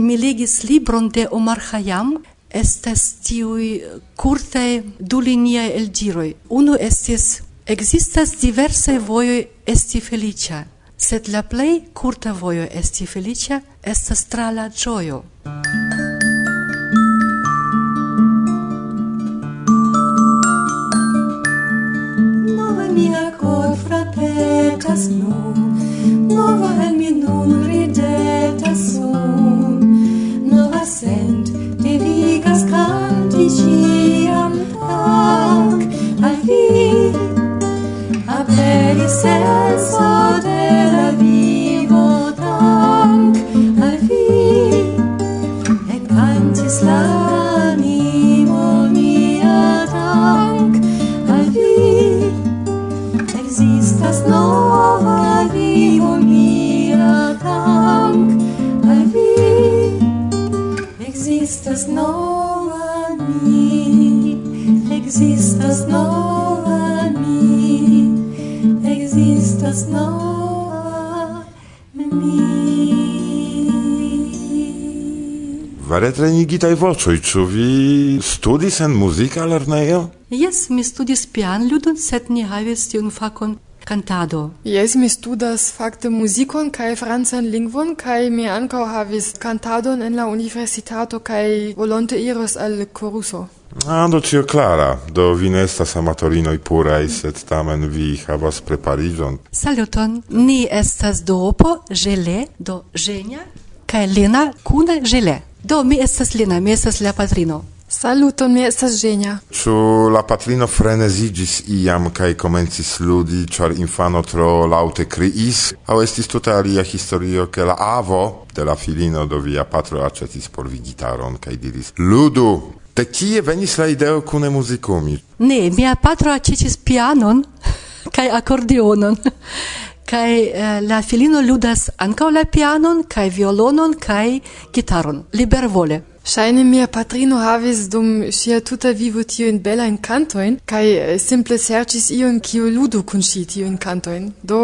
mi legis libron de Omar Khayyam estas tiui curtae du liniae el giroi. Unu estis, existas diversae voioi esti felicia, sed la plei curta voio esti felicia estas tra la gioio. Nove mia cor fratecas nun, es eso? retrenigitaj voĉoj, ĉu vi studis en muzika lernejo? Jes, mi studis pianludon, sed ni havis tiun fakon cantado. Yes, mi studas fakte muzikon kaj francan lingvon kaj mi ankaŭ havis cantadon en la universitato kaj volonte iros al koruso. Ah, do tio klara, do vi ne estas amatorinoj puraj, sed tamen vi havas prepariĝon. Saluton, ni estas duopo, ĝele, do ĝenia kaj lena kune ĝele. Do, mi estas Lina, mi estas la patrino. Saluton, mi estas Ženja. Ĉu la patrino freneziĝis iam kaj komencis ludi, ĉar infano tro laŭte kriis? Aŭ estis tute alia historio, ke la avo de la filino do via patro aĉetis por vi gitaron kaj diris: "Ludu!" De kie venis la ideo kune muzikumi? Ne, mia patro aĉetis pianon kaj akordionon kai eh, la filino ludas ankaŭ la pianon kaj violonon kaj gitaron libervole Scheine mia patrino havis dum sia tuta vivo tiujn belajn kantojn kaj eh, simple serĉis ion kiu ludu kun ŝi tiujn kantojn. Do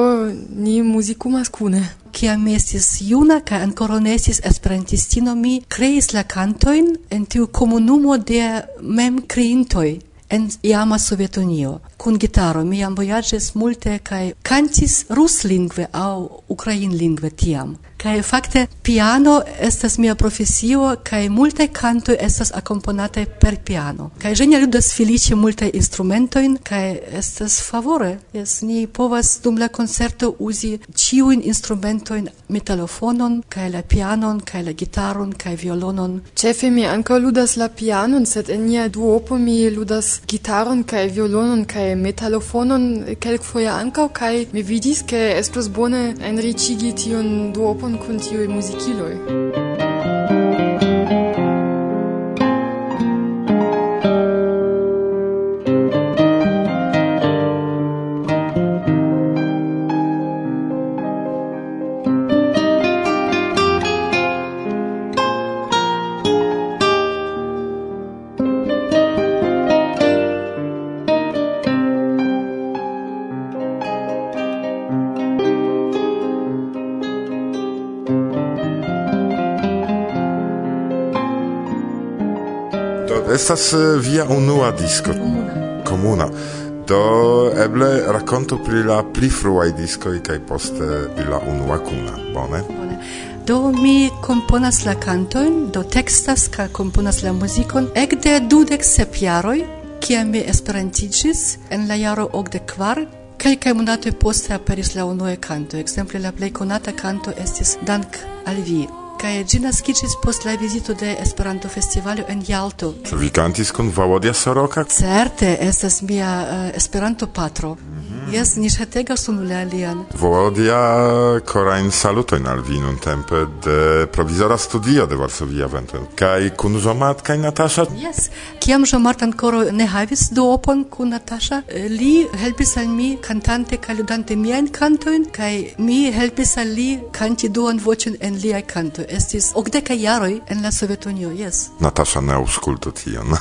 ni muzikumas kune. Kiam mi estis juna kaj ankoraŭ ne estis esperantistino, mi kreis la kantojn en tiu komunumo de mem creintoi en iama Sovetunio. Kun gitaro mi jam vojaĝis multe kaj kantis ruslingve aŭ ukrainlingve tiam. Kaj fakte piano estas mia profesio kaj multe kanto estas akomponate per piano. Kaj ĝenia ludas feliĉe multe instrumentojn kaj estas favore. Jes ni povas dum la koncerto uzi ĉiujn instrumentojn, metalofonon kaj la pianon kaj la gitaron kaj violonon. Ĉefe mi ankaŭ ludas la pianon, sed en nia duopo mi ludas gitaron kaj violonon kaj metalofonon kelkfoje ankaŭ kaj mi vidis ke estos bone enriĉigi tiun duopon kun tiuj muzikiloj. estas via unua disco comuna. Do eble rakontu pri la pli fruaj diskoj kaj poste pri la unua kuna, bone? Do mi komponas la kantojn, do tekstas kaj komponas la muzikon ekde dudek sep jaroj, kiam mi esperantiĝis en la jaro okdek kvar, Kelkaj monatoj poste aperis la unue kanto. Ekzemple la plej konata kanto estis Dank al vi kaj ĝi naskiĝis post la vizito de Esperanto-festivalo en Jalto. Vi kantis kun Valodia Soroka? Certe, estas mia uh, Esperanto-patro. Mm -hmm. Jes, ni ŝategas unu la alian. Volodia, korajn salutojn al vi nuntempe de provizora studio de Varsovia Vento. Kaj kun Żomart kaj Natasza? Jes, kiam Żomart ankoraŭ ne havis duopon kun Natasza, eh, li helpis al mi kantante kaj ludante miajn kantojn kaj mi helpis al li kanti duan voĉon en liaj kantoj. Estis okdekaj jaroj en la Sovetunio, jes. Natasza ne aŭskultu tion.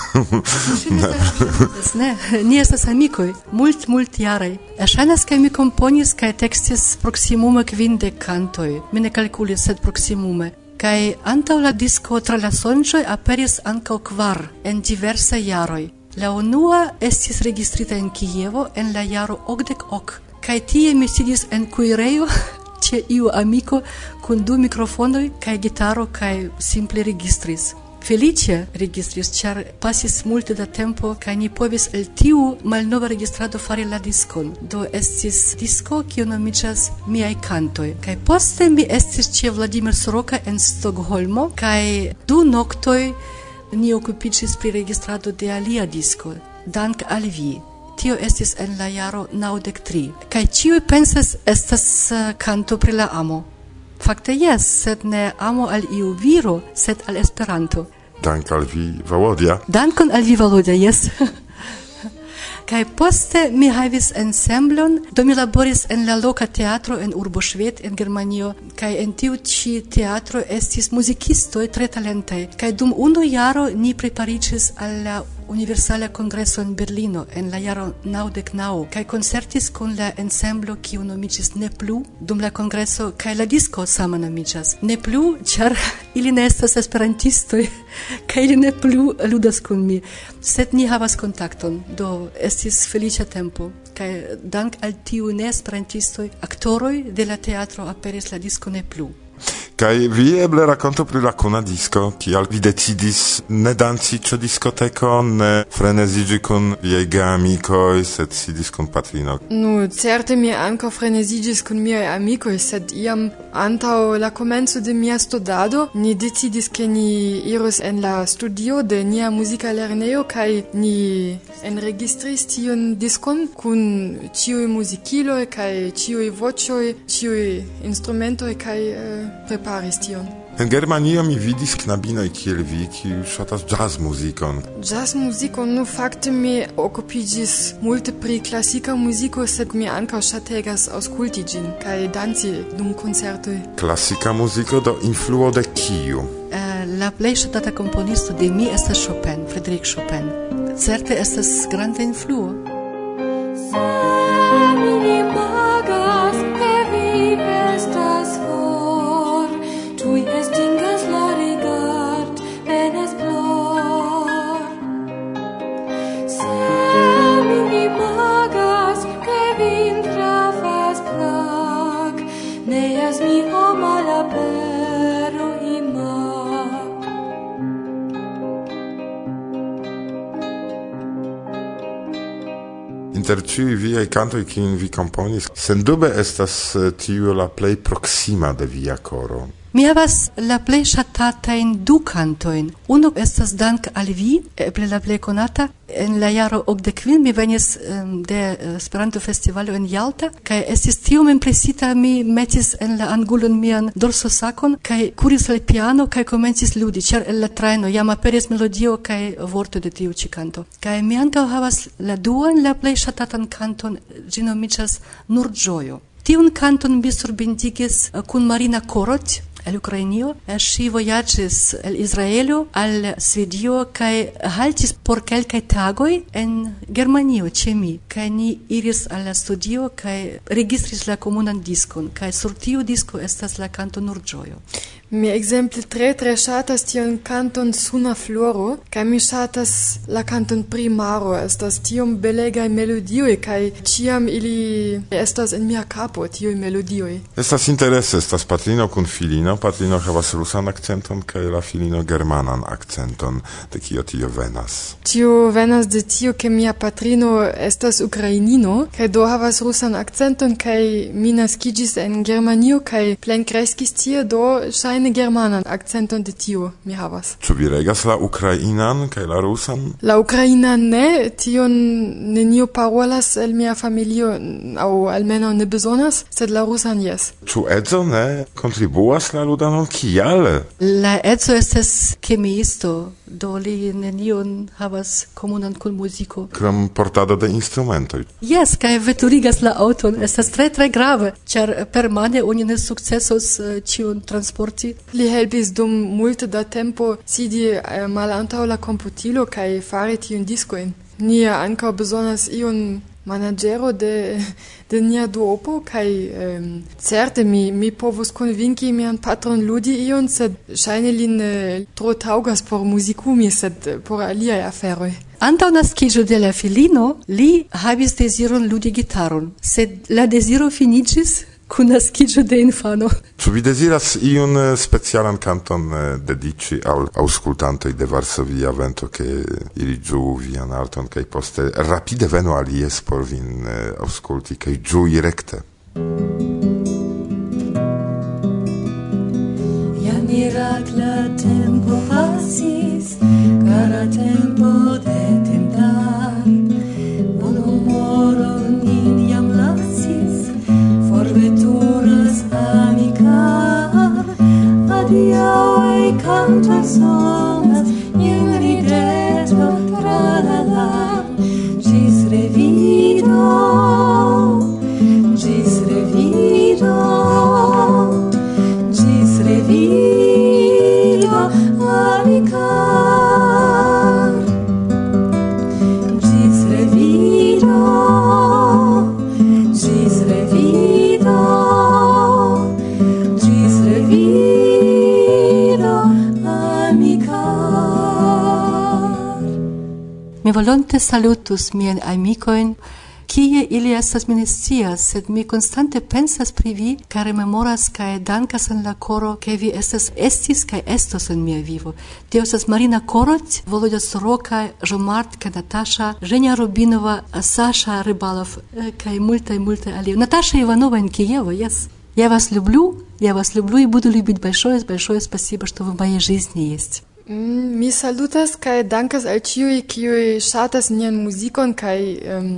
ne, ni estas amikoj, mult mult jaraj. Ŝajnas ke mi komponis kaj tekstis proksimume kvindek kantoj. Mi ne kalkulis, sed proksimume. Kaj antaŭ la disko tra la sonĝoj aperis ankaŭ kvar en diversaj jaroj. La unua estis registrita en Kievo en la jaro okdek ok. Kaj tie mi sidis en kuirejo ĉe iu amiko kun du mikrofonoj kaj gitaro kaj simple registris felice registris, char pasis multe da tempo, kai ni povis el tiu malnova registrado fari la discon. Do estis disco, kiu nomiĝas miai cantoi. Kai poste mi estis cie Vladimir Soroka en Stockholmo, kai du noctoi ni occupicis pri registrado de alia disco. Dank al vi tio estis en la jaro 93. Kai ĉiuj pensas estas uh, kanto pri la amo. Fakte jes, sed ne amo al iu viro, sed al Esperanto. Dank al vi, Volodya. Dankon al vi, Volodya, yes. Kai poste mi havis ensemblon, do mi laboris en la loka teatro en urbo Šved en Germanio, kai en tiu ĉi teatro estis muzikistoj tre talentaj. kai dum unu jaro ni prepariĝis al la Universala Congresso in Berlino en la jaro 99 kaj koncertis kun la ensemblo kiu nomiĝis Ne plu dum la kongreso kaj la disko sama nomiĝas Ne plu ĉar ili ne estas esperantistoj kaj ili ne plu ludas kun mi sed ni havas kontakton. Do estis feliĉa tempo kaj dank al tiu ne esperantistoj aktoroj de la teatro aperis la disko Ne plu Kaj vi eble racconto pri la kuna disko, kial vi decidis ne danci ĉe diskoteko, ne freneziĝi kun viaj geamikoj, sed sidis kun patrino? Nu, certe mi ankaŭ freneziĝis kun miaj amikoj, sed iam antaŭ la komenco de mia studado ni decidis ke ni iros en la studio de nia muzika lernejo kaj ni enregistris tiun diskon kun ĉiuj muzikiloj kaj ĉiuj voĉoj, ĉiuj instrumentoj kaj uh, preparis tion. En Germanio mi vidis knabinoj kiel vi, kiu ŝatas jazz muzikon. Jazz nu fakte mi okupiĝis multe pri klasika muziko, sed mi ankaŭ ŝategas aŭskulti ĝin kaj danci dum koncertoj. Klasika muziko do influo de kiu? Uh, la plej ŝatata komponisto de mi estas Chopin, Frédéric Chopin. Certe estas granda influo. inter ciui viei cantoi cin vi componis, sendube estas eh, tiu la plei proxima de via coro. Mi havas la plej ŝatatajn du kantojn. Unu estas dank al vi, eble la plej konata. En la jaro okdekkvin mi venis de eh, Esperanto-festivalo en Jalta kaj estis tiom impresita mi metis en la angulon mian dorsosakon kaj kuris al piano kaj komencis ludi, ĉar el la trajno jam aperis melodio kaj vorto de tiu ĉi kanto. Kaj mi ankaŭ havas la duan, la plej ŝatatan kanton, ĝi nomiĝas Nur ĝojo. Tiun kanton mi surbindigis eh, kun Marina Korot, el Ukrainio. Er ŝi vojaĝis el Izraelo al Svedio kaj haltis por kelkaj tagoj en Germanio ĉe mi. Kaj ni iris al la studio kaj registris la komunan diskon kaj sur tiu disko estas la kanto Nur ĝojo. Mi exemple tre tre ŝatas tion kanton Suna Floro kaj mi ŝatas la kanton Primaro estas tiom belegaj melodioj kaj ĉiam ili estas en mia kapo tiuj melodioj. Estas interese estas patrino kun filino patrino havas rusan akcenton kaj la filino germanan akcenton. De kio tio venas? Tio venas de tio, ke mia patrino estas ukrainino kaj do havas rusan akcenton kaj mi naskiĝis en Germanio kaj plenkreskis tie do ŝajne germanan akcenton de tio mi havas. Ĉu vi regas la ukrainan kaj la rusan? La ukrainan ne, tion nenio parolas el mia familio aŭ almenaŭ ne bezonas, sed la rusan jes. Ĉu edzo ne kontribuas la ludanon kial? La edzo estas kemiisto, do li nenion havas komunan kun muziko. Krom portado de instrumentoj. Jes, kaj veturigas la auton, estas tre tre grave, ĉar permane oni ne sukcesos eh, ĉiun transporti. Li helpis dum multe da tempo sidi eh, malantaŭ la komputilo kaj fari tiun diskojn. Nia ankaŭ bezonas iun managero de de nia duopo kai um, certe mi mi povus convinki mian patron ludi ion sed ŝajne lin eh, tro taugas por muzikumi sed por alia afero Antaŭ naskiĝo de la filino li havis deziron ludi gitaron sed la deziro finiĝis kun naskiĝo de infano. Ĉu vi deziras iun eh, specialan kanton eh, dediĉi al aŭskultantoj de Varsovia Vento, ke ili ĝuu vian arton kaj poste rapide venu alies por vin eh, aŭskulti kaj ĝui rekte? Thank you. Countersign. Volonte salutus mien amicoin, kie ili estas mi ne scias, sed mi constante pensas pri vi, kaj rememoras kaj dankas en la koro, ke vi estas estis kaj estos en mia vivo. Tio estas Marina Korot, Volodya Soroka, Jomart kaj Natasha, Rubinova, Sasha Rybalov eh, kaj multaj multaj aliaj. Наташа Иванова in Киева, yes. Я вас люблю, я вас люблю и буду любить большое, большое спасибо, что вы в моей жизни есть. Mm, mi salutas kaj dankas al ĉiuj kiuj ŝatas nian muzikon kaj um,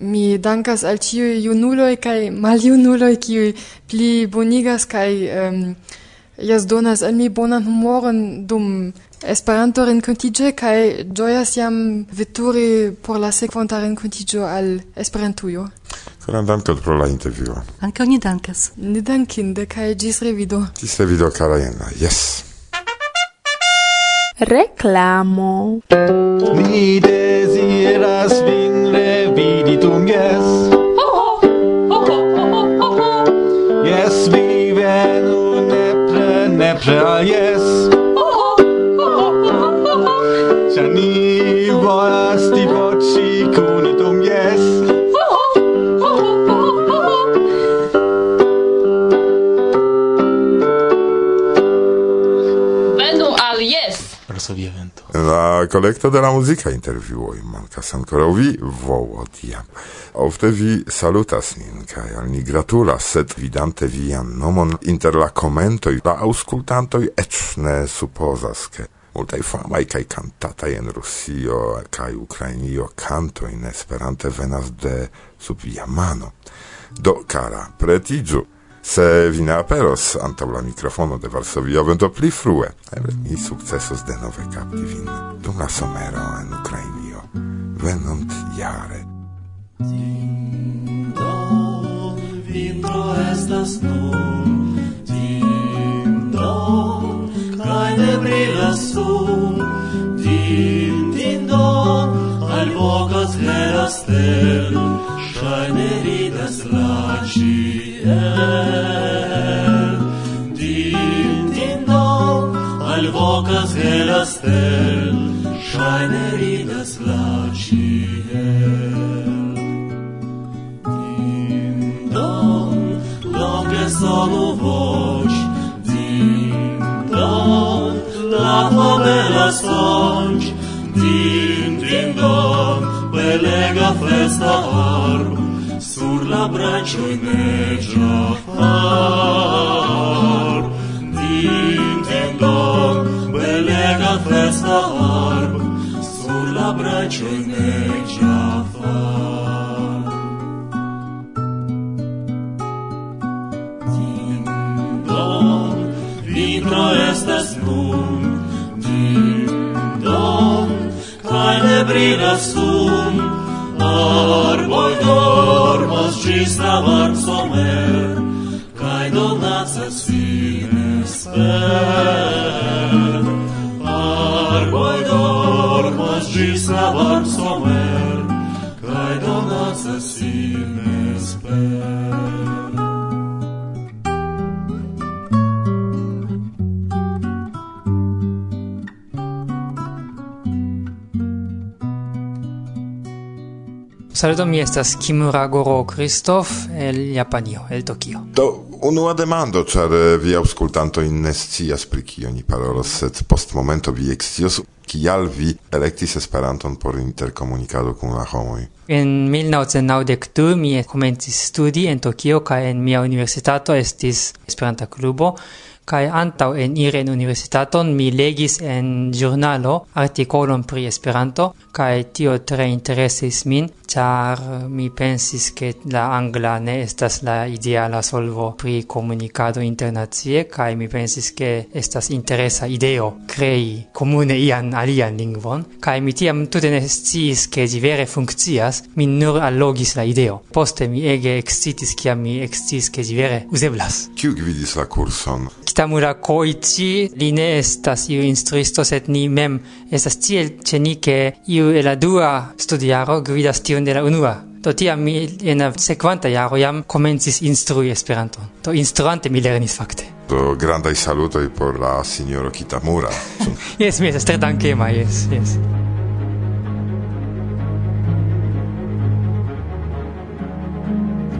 mi dankas al ĉiuj junuloj kaj maljunuloj kiuj pli bonigas kaj um, jas donas al mi bonan humoron dum Esperanto renkontiĝe kaj ĝojas jam veturi por la sekvonta renkontiĝo al Esperantujo. Koran dankon pro la intervjuo. Ankaŭ ni dankas. Nedankinde kaj ĝis revido. Ĝis revido, kara Jena. Yes reclamo. Mi desiras vin revidi dum jes. Oh, oh, oh, yes, vi venu nepre, nepre al jes. Ĉar ni volas divoĉi kun la collecto de la musica interviuoi mancas ancora vi, Volodia. Ofte vi salutas nin, kai al ni gratulas, sed vidante vian nomon inter la commentoi, la auscultantoi ec ne supposas, che multai famai cae cantatai en Rusio cae Ukrainio canto in Esperante venas de sub Jamano. Do, cara, pretigiu! se vi ne aperos antaŭ la mikrofono de Varsovia vento pli frue, eble mi sukcesos denove kapti vin dum la somero en Ukrainio venont jare. Vintro estas nun, ding-dong, kaj ne brilas sun, ding-ding-dong, alvokas hera stel, ŝajne ridas la ĉi. el, ding dong, al bocas el astel, shinería. добра чуйних far. Din din don, belega festa arb, Sur la bracioi negeafar. Din don, vitro estes nun, Din don, cae ne brilas sun, Arboi dog, Islavar somer, kai donaces fines per. saluto mi estas Kimura Goro Kristof el Japanio, el Tokio. Do unua demando, ĉar eh, vi auscultanto in nescias pri kio ni parolas, sed post momento vi excios, kial vi electis Esperanton por intercomunicado kun la homoi? En 1992 mi komencis studi en Tokio kaj en mia universitato estis Esperanta klubo kai antau en iren universitaton mi legis en giornalo articolon pri Esperanto kai tio tre interesis min char mi pensis che la angla ne estas la ideala solvo pri comunicado internazie kai mi pensis che estas interesa ideo crei comune ian alian lingvon kai mi tiam tute ne sciis che ĝi vere funkcias mi nur allogis la ideo. Poste mi ege excitis kiam mi eksciis che ĝi vere uzeblas. Kiu gvidis la kurson? Kitamura Koichi li ne estas iu instruisto sed ni mem Estas tiel ĉe ni, ke iu el la dua studiaro gvidas tiun de la unua. Do tiam mi en la sekvanta jaro jam komencis instrui Esperanton. Do instruante mi lernis fakte. Do grandaj salutoj por la sinjoro Kitamura. jes, mi estas tre dankema, jes, jes.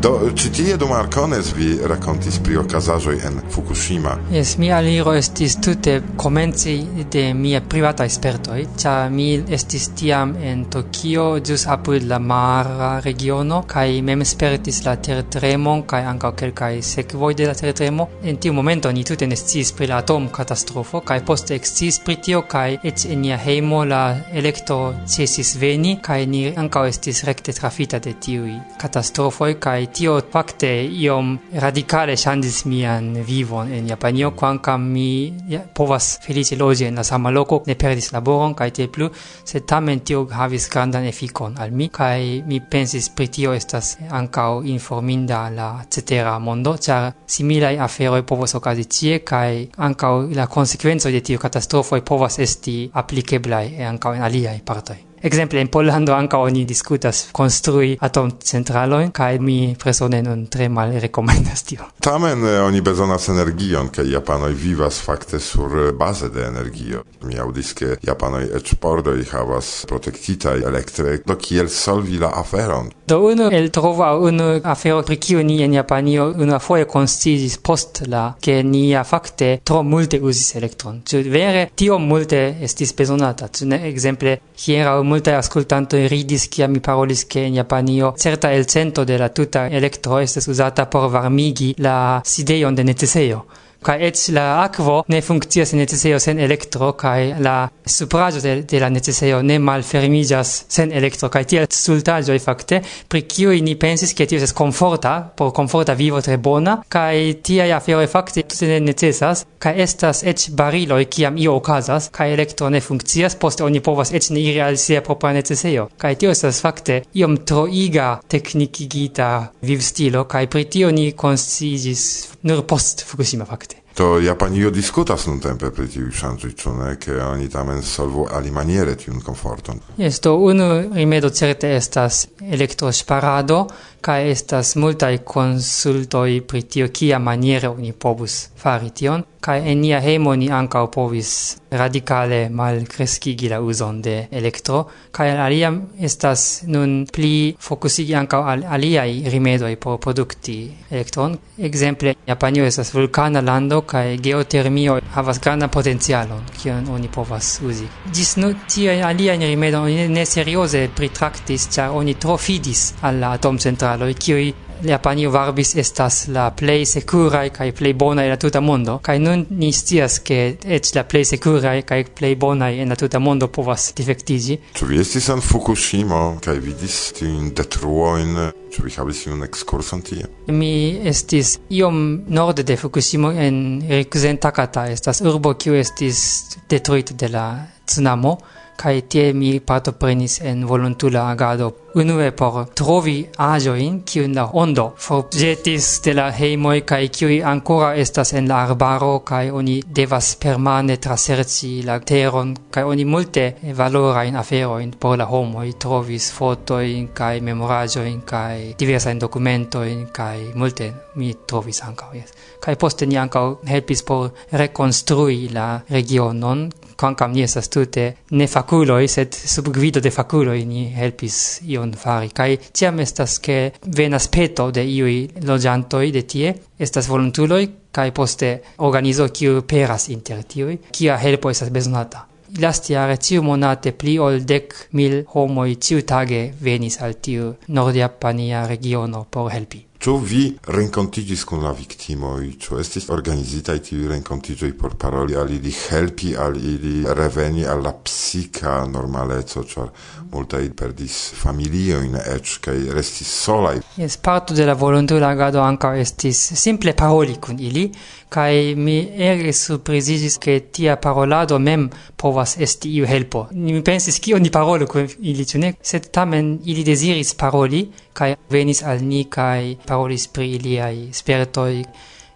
Do, ĉi tie dum Arkones vi rakontis pri okazaĵoj en Fukushima. Jes, mia aliro estis tute komenci de mia privata spertoj, ĉar mi estis tiam en Tokio, ĵus apud la mara regiono, kaj mem spertis la tertremon kaj ankaŭ kelkaj sekvoj de la tertremo. En tiu momento ni tute ne sciis pri la atomkatastrofo, kaj poste eksciis pri tio, kaj eĉ en nia hejmo la elektro ĉesis veni, kaj ni ankaŭ estis rekte trafita de tiuj katastrofoj kaj kai tio fakte iom radikale ŝanĝis mian vivon en Japanio kvankam mi ja, povas feliĉe loĝi en la sama loko ne perdis laboron kaj tiel plu sed tamen tio havis grandan efikon al mi kaj mi pensis pri tio estas ankaŭ informinda la cetera mondo ĉar similaj aferoj povos okazi tie kaj ankaŭ la konsekvencoj de tiu katastrofoj povas esti aplikeblaj ankaŭ en aliaj partoj. Exemple, in Pollando anca oni discutas construi atom centraloin, kai mi presone non tre mal recomendas tio. Tamen eh, oni bezonas energion, kai Japanoi vivas fakte sur eh, base de energio. Mi audis, ke Japanoi ec pordoi havas protektita elektre, do kiel solvi la aferon? Do unu el trova unu afero pri kiu ni en Japanio una foje constigis post la, ke ni fakte tro multe uzis elektron. Ĉu vere, tio multe estis bezonata. Cioè, exemple, hieraŭ multaj ascoltantoj ridis kiam mi parolis ke en Japanio certa elcento de la tuta elektro estas uzata por varmigi la sidejon de necesejo kai et la akvo ne funkcias en necesejo sen elektro kai la supraĵo de, de la necesejo ne malfermiĝas sen elektro kai tiel stultaĵoj fakte pri kiuj ni pensis ke tio estas komforta por komforta vivo tre bona tia tiaj aferoj fakte tute ne necesas kai estas eĉ bariloj kiam io okazas kai elektro ne funkcias poste oni povas eĉ ne iri al sia propra necesejo. Kai tio estas fakte iom troiga teknikigita vivstilo kai pri tio ni konsciiĝis nur post Fukushima fakte. Do Japanio diskutas nuntempe pri tiuj ŝanĝoj, ĉu ne, ke oni tamen solvu alimaniere tiun komforton? Jes, do unu rimedo certe estas elektrosparado, cae estas multae consultoi pri tio kia maniere oni povus fari tion, cae en nia hejmo ni ancao povis radicale malcrescigi la uson de electro, cae alia estas nun pli focusigi ancao al aliai rimedoi por producti elektron. Exemple, Japanio estas vulcana lando, cae geotermio havas grana potencialon, kion oni povas usi. Gis nu tiai aliaen rimedon oni ne serioze pritraktis, ĉar oni trofidis alla atomcentralo mineraloj kiuj Japanio Varbis estas la plej sekuraj kaj plej bonaj en la tuta mondo. Kaj nun ni scias, ke eĉ la plej sekuraj kaj plej bonaj en la tuta mondo povas difektiĝi. Ĉu vi estis en Fukushimo kaj vidis tiujn detruojn? Ĉu vi havis iun ekskurson tie? Mi estis iom norde de Fukushimo en Rikuzen Takata. Estas urbo kiu estis detruita de la tsunamo kai tie mi partoprenis en volontula agado unue por trovi ajoin kiu la ondo forĵetis de la hejmoj kai kiu ancora estas en la arbaro kai oni devas permane traserci la teron kai oni multe valora in afero in por la i trovis foto in kai memorajo in kai diversa in documento in kai multe mi trovis ankaŭ yes. kai poste ni ankaŭ helpis por rekonstrui la regionon quancam ni esas tute ne faculoi, sed sub guido de faculoi ni helpis ion fari. Kai tiam estas che venas peto de iui logiantoi de tie, estas volontuloi, kai poste organizo kiu peras inter tiui, kia helpo estas besonata. Lastjare ciu monate pli ol dec mil homoi ciu tage venis al tiu nordiapania regiono por helpi. Ĉu vi renkontiĝis kun la viktimoj? Ĉu estis organizitaj tiuj renkontiĝoj por paroli al ili, helpi al ili reveni al la psika normaleco, ĉar multaj perdis familiojn eĉ kaj restis solaj? Jes, parto de la volontulagado ankaŭ estis simple paroli kun ili, kai mi ege surprizigis ke tia parolado mem povas esti iu helpo. Mi pensis kio ni parolo kun ili ĉu ne, sed tamen ili deziris paroli kai venis al ni kai parolis pri iliaj spiritoi,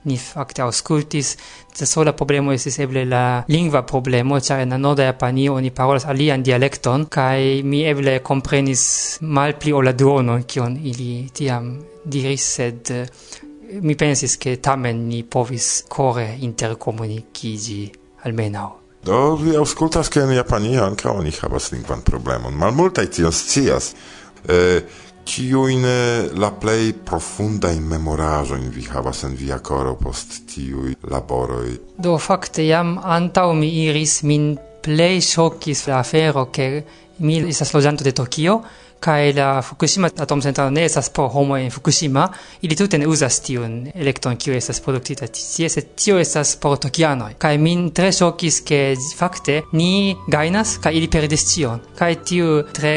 ni fakte aŭskultis. La sola problemo estis eble la lingva problemo, ĉar en la norda Japanio oni parolas alian dialekton kaj mi eble komprenis malpli ol la duono kion ili tiam diris, sed mi pensis che tamen ni povis core intercomunicigi almenau. Do vi auscultas che in Japanio anca oni havas lingvan problemon. Malmultaj tion scias. Eh, Ciuin eh, la plei profunda in memorajo in vi havas en via coro post tiui laboroi? Do facte jam antau mi iris min plei ŝokis la afero che mi estas lojanto de Tokio kaj la Fukushima atomcentralo ne estas por homo en Fukushima, ili tute ne uzas tiun elektron kiu estas produktita tie, sed tio estas por tokianoj. Kaj min tre ŝokis, ke fakte ni gajnas kaj ili perdis tion. Kaj tiu tre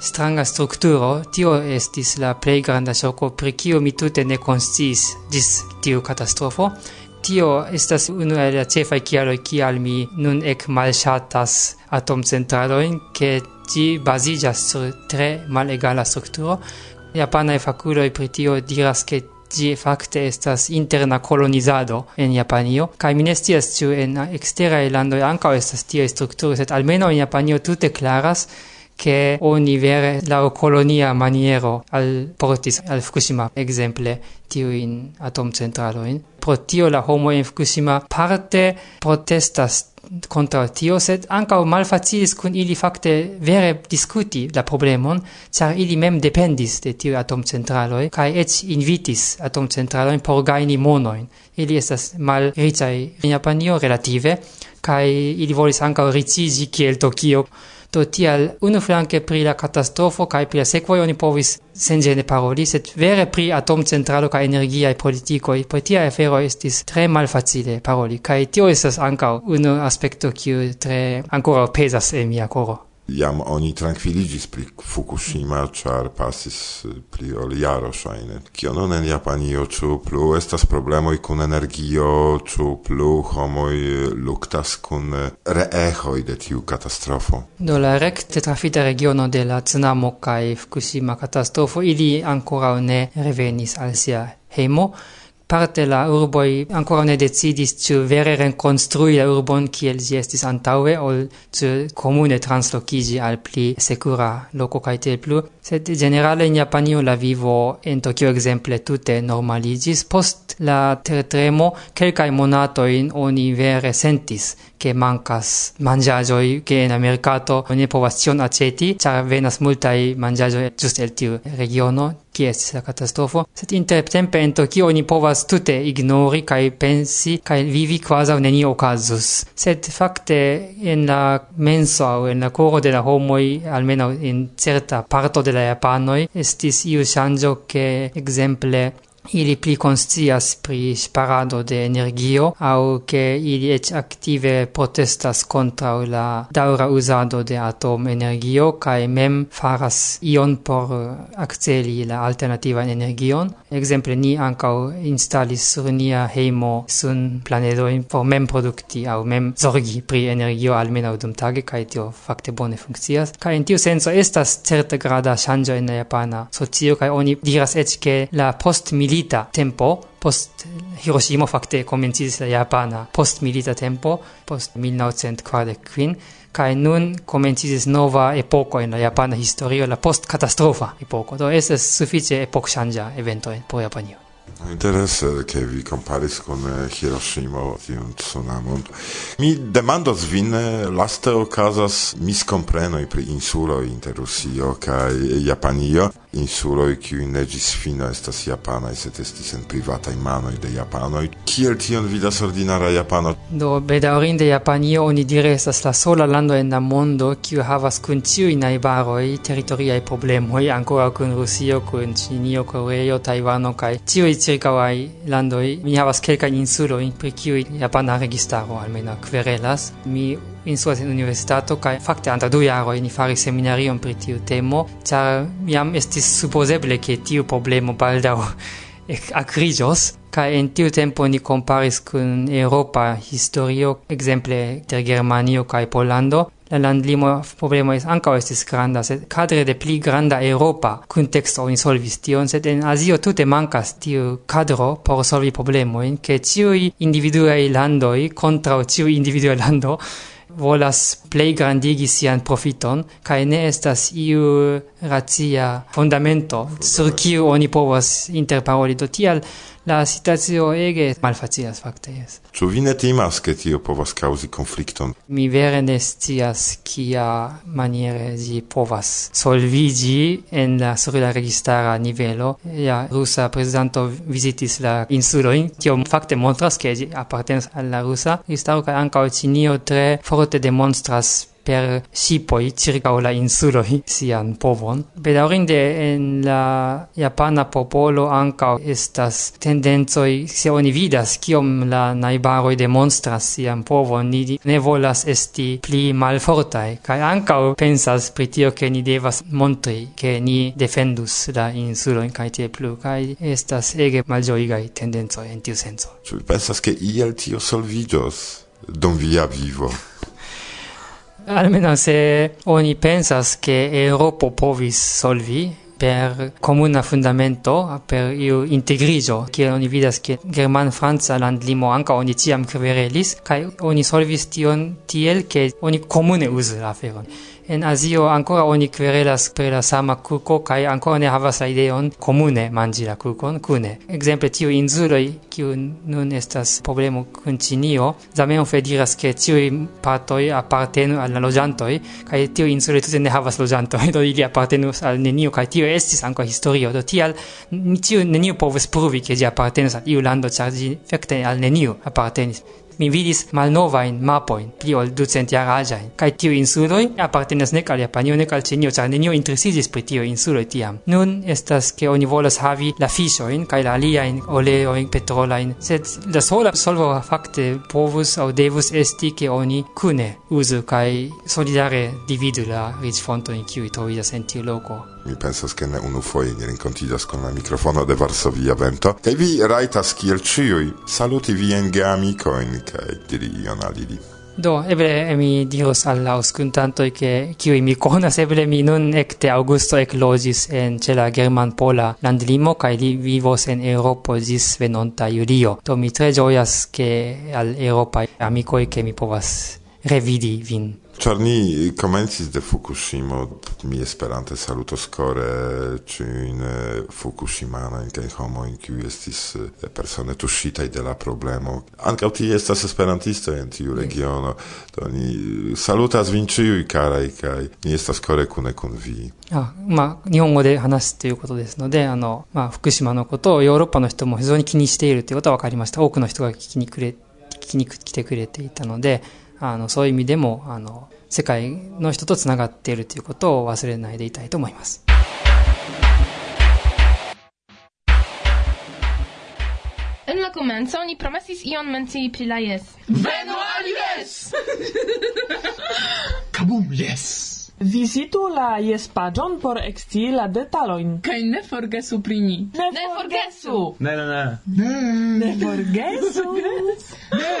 stranga strukturo, tio estis la plej granda ŝoko pri kiu mi tute ne konsciis ĝis tiu katastrofo. Tio estas unu el la ĉefaj kialoj kial mi nun ek malŝatas atomcentralojn, ke Ĝi baziĝas sur tre malegala strukturo. Japanaj fakuloj pri tio diras ke ĝi fakte estas interna kolonizado en Japanio kaj mi ne scias ĉu en eksteraj landoj ankaŭ estas tiaj strukturoj, sed almenaŭ en Japanio tute klaras che oni vere la colonia maniero al portis al Fukushima exemple tiu in atom centralo in pro tio la homo in Fukushima parte protestas contra tio, sed ancao mal facilis cun ili facte vere discuti la problemon, car ili mem dependis de tiu atomcentraloi, cae ec invitis atom centraloi por gaini monoin. Ili estas mal ricai in Japanio relative, cae ili volis ancau ricigi kiel Tokio, Do tial, unu flanke pri la katastrofo kaj pri la sekvoj oni povis senĝene paroli, sed vere pri atomcentralo kaj energiaj politikoj, pri tia afero estis tre malfacile paroli. Kaj tio estas ankaŭ unu aspekto kiu tre ankoraŭ pezas en mia koro. Iam oni tranquilligis pri Fukushima, char passis eh, pri ol jaro shaine. Kio non en Japanio, ĉu plu estas problemoi kun energio, ĉu plu homoi eh, luktas kun eh, reeĥoj de tiu katastrofo? Do la recte trafita regiono de la Tsunamo kai Fukushima katastrofo ili ancora ne revenis al sia heimo, parte la urboi ancora ne decidis zu vere reconstrui la urbon kiel ĝi estis antaue ol zu comune translocigi al pli secura loco cae plu, sed generale in Japanio la vivo en Tokyo exemple tute normaligis. post la tertremo quelcae monatoin oni vere sentis che mancas mangiagioi che in mercato povas tion aceti, char venas multai mangiagioi just el tiu regiono, qui est la catastrofo, sed intertempe in Tokio oni povas tute ignori kai pensi kai vivi quasi un nenio casus. Sed fakte in la menso o en la coro de la homoi, almeno in certa parto de la Japanoi, estis iu shangio che, exemple, ili pli conscias pri sparado de energio au che ili ec active protestas contra la daura usado de atom energio kai mem faras ion por eh, acceli la alternativa energion. Exemple, ni ancau installis sur nia heimo sun planedoin por mem producti au mem zorgi pri energio almeno dum tage, kai tio facte bone funkcias kai in tiu senso estas certe grada shanjo in la japana socio, kai oni diras ec che la post-milita milita tempo, post Hiroshima fakte komencis la japana post milita tempo, post 1945, kaj nun komencis nova epoko en la japana historio, la post katastrofa epoko. Do estas sufiĉe epokŝanĝa evento por Japanio. Interesse eh, che vi comparis con eh, Hiroshima tiun tsunamon. Mi demando vin, eh, laste okazas miscomprenoj pri insulo inter Rusio kai Japanio insuloi qui ne ĝis fino estas japanaj, set estis en privataj manoi de japanoi. Kiel tion vidas ordinara japano? Do, bedaurinde Japanio onidire estas la sola lando en la mondo kiu havas kun ciui naibaroi teritoriaj problemoi, ancora kun Rusio, kun Ĉinio, Koreio, Taiwano, kai ciui ĉirkaŭaj landoi. Mi havas kelkajn insuloi, pri kiuj japana registaro almena, querelas. Mi instruas en universitato kaj fakte antaŭ du jaroj ni faris seminarion pri tiu temo, ĉar jam estis supozeble ke tiu problemo baldaŭ akriĝos kaj en tiu tempo ni komparis kun eŭropa historio, ekzemple de Germanio kaj Pollando. La landlimo problemo es ankaŭ estis granda, sed kadre de pli granda europa kunteksto oni solvis tion, sed en Azio tute mankas tiu kadro por solvi problemojn, ke ĉiuj individuaj landoj kontraŭ tiu individua lando volas plei grandigi sian profiton cae ne estas iu racia fondamento sur kiu oni povas interparoli do tial la situacio ege malfacilas fakte jes. Ĉu vi ne timas ke tio povas kaŭzi konflikton? Mi vere ne scias kia maniere ĝi povas solviĝi en la sur la registara nivelo. La rusa prezidanto vizitis la insulojn, tio fakte montras ke ĝi apartenas al la rusa registaro kaj ankaŭ Ĉinio tre forte demonstras per sipoi circa la insulo sian povon. Bedaurinde en la japana popolo anca estas tendenzoi, se oni vidas kiom la naibaroi demonstras sian povon, ni ne volas esti pli malfortai, kai anca pensas pri tio ke ni devas montri, ke ni defendus la insuloin, kai tie plu, kai estas ege malgioigai tendenzoi en tiu senso. Ĉu pensas, ke iel tio solvidos dum via vivo? almeno se oni pensas che Europa povis solvi per comuna fundamento per iu integrizo che oni vidas che german land limo anca oni tiam kverelis kai oni solvis tion tiel che oni comune usa la feron En Azio ancora oni querelas per la sama kuko kai ancora ne havas la ideon comune mangi la kukon kune. Exemple tiu insuloi kiu nun estas problemo kun zamen Zamenhof diras ke tiuj partoj apartenu al la loĝantoj kai tiu insuloi tute ne havas loĝantoj, do ili apartenus al neniu kai tio estis ankaŭ historio. Do tial tiu nenio povas pruvi ke ĝi apartenas al iu lando, ĉar ĝi fakte al neniu apartenis mi vidis malnovajn mapojn, pli ol ducent jaraĝajn, kaj tiuj insuloj apartenas nek al Japanio nek al chinio ĉar nenio interesis pri tiuj insuloj tiam. Nun estas ke oni volas havi la fiŝojn kai la aliajn oleojn petrolajn, sed la sola solvo fakte povus aŭ devus esti ke oni kune uzu kaj solidare dividu la ric fonto in kiu trovidas en tiu loko. Mi pensas che ne unu foie ni rencontigas con la microfono de Varsovia Vento, E vi raitas kiel ciui saluti vien geamicoin, kai diri ion al ili. Do, eble eh, mi diros al la auscuntantoi che kiui mi conas, eble mi nun ecte Augusto eclogis en ce la German-Pola landlimo, cae li vivos en Europo zis venonta Iulio. Do, mi tre gioias che al Europa amicoi che mi povas revidi vin. Char ni comencis de Fukushima, mi esperante saluto score ci in Fukushima, in kai homo in cui estis eh, persone tuscitai de la problemo. Anca uti estas esperantisto in tiu regiono, do ni salutas vin ciui carai, kai ni estas core cune kun vi. あまあ、日本語で話すということですので、あの、まあ、福島のことをヨーロッパの人も非常に気にしているということは分かりました。多くの人が聞きにくれ、聞きに来てくれていたので、あの、そういう意味でも、あの、世界の人とつながっているということを忘れないでいたいと思います。En la komenco oni promesis ion mencii pri la jes. Venu al yes! Kabum, yes! Visitu la jes pagion por ekscii la detalojn. Kaj ne forgesu pri ni. Ne, ne forgesu. Ne, ne, ne. Ne, ne forgesu. ne,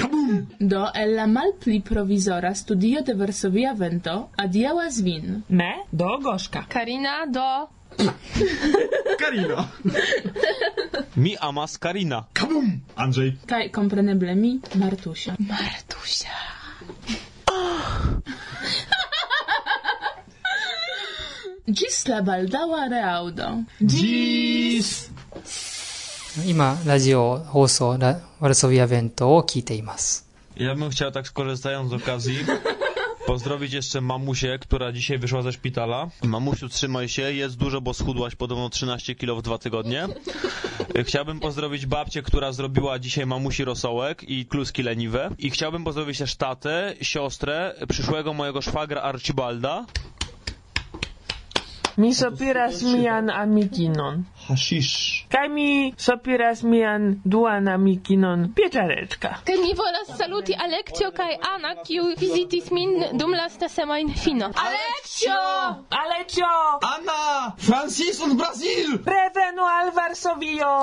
kabum. Do el la malpli provizora studio de Varsovia Vento adiaŭas vin. Ne, do Goška. Karina do Karina. mi amas Karina. Kabum! Andrzej. Kaj kompreneble mi Martusia. Martusia. Oh. Gis la baldaŭa reaŭdo. Gis! 今ラジオ放送ラワルソビア弁当を聞いています。 Ja bym chciał tak skorzystając z okazji pozdrowić jeszcze mamusię, która dzisiaj wyszła ze szpitala. Mamusiu, trzymaj się, jest dużo, bo schudłaś podobno 13 kilo w dwa tygodnie. Y, Chciałbym pozdrowić babcię, która zrobiła dzisiaj mamusi rosołek i kluski leniwe. I chciałbym pozdrowić też tatę, siostrę, przyszłego mojego szwagra Archibalda. Mi sopiras mian amikinon. Hashish. Kaj mi sopiras mian duan amikinon pieczareczka. Kaj mi volas saluti Alekcio kaj Ana, kiu vizitis min dum lasta semajnfino. Alekcio! Alecio! Anna! Francis od Brazil! Revenu al Varsovio!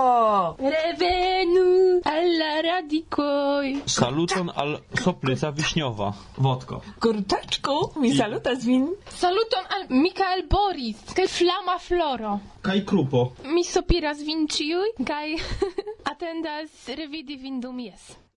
Revenu alla radikoj. Saluton al soplica wiśniowa. Wodko. Kurczaczku, mi salutas vin. Saluton al Mikael Boris, kaj Flama Floro. Kaj krupo. mi sopiras vin ciui, kai atendas revidi vin dum jes.